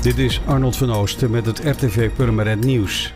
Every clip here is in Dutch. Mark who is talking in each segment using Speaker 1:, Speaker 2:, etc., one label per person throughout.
Speaker 1: Dit is Arnold van Oosten met het RTV Purmerend Nieuws.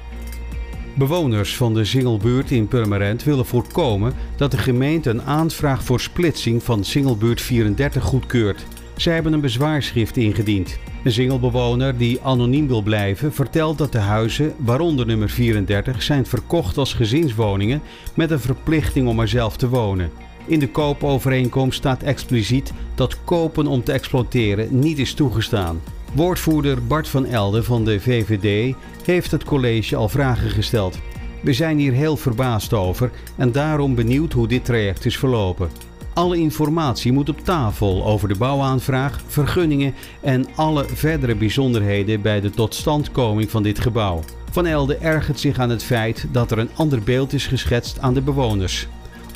Speaker 1: Bewoners van de Singelbuurt in Purmerend willen voorkomen dat de gemeente een aanvraag voor splitsing van Singelbuurt 34 goedkeurt. Zij hebben een bezwaarschrift ingediend. Een singelbewoner die anoniem wil blijven vertelt dat de huizen, waaronder nummer 34, zijn verkocht als gezinswoningen met een verplichting om er zelf te wonen. In de koopovereenkomst staat expliciet dat kopen om te exploiteren niet is toegestaan. Woordvoerder Bart van Elden van de VVD heeft het college al vragen gesteld. We zijn hier heel verbaasd over en daarom benieuwd hoe dit traject is verlopen. Alle informatie moet op tafel over de bouwaanvraag, vergunningen en alle verdere bijzonderheden bij de totstandkoming van dit gebouw. Van Elde ergert zich aan het feit dat er een ander beeld is geschetst aan de bewoners.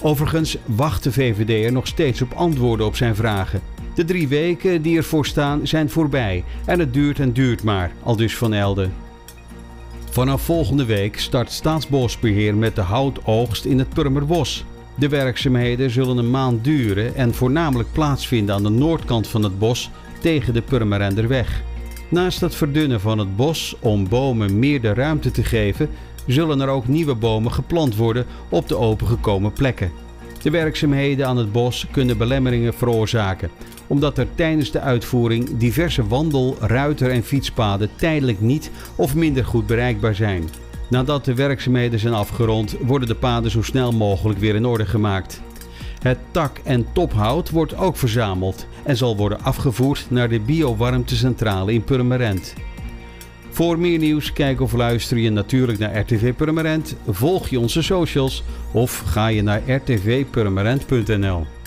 Speaker 1: Overigens wacht de VVD er nog steeds op antwoorden op zijn vragen. De drie weken die ervoor staan zijn voorbij en het duurt en duurt maar, al dus Van Elde. Vanaf volgende week start Staatsbosbeheer met de houtoogst in het Purmerbos. De werkzaamheden zullen een maand duren en voornamelijk plaatsvinden aan de noordkant van het bos tegen de Purmerenderweg. Naast het verdunnen van het bos om bomen meer de ruimte te geven, zullen er ook nieuwe bomen geplant worden op de opengekomen plekken. De werkzaamheden aan het bos kunnen belemmeringen veroorzaken, omdat er tijdens de uitvoering diverse wandel-, ruiter- en fietspaden tijdelijk niet of minder goed bereikbaar zijn. Nadat de werkzaamheden zijn afgerond, worden de paden zo snel mogelijk weer in orde gemaakt. Het tak- en tophout wordt ook verzameld en zal worden afgevoerd naar de biowarmtecentrale in Purmerend. Voor meer nieuws, kijk of luister je natuurlijk naar RTV Purmerend, volg je onze socials of ga je naar rtvpurmerend.nl.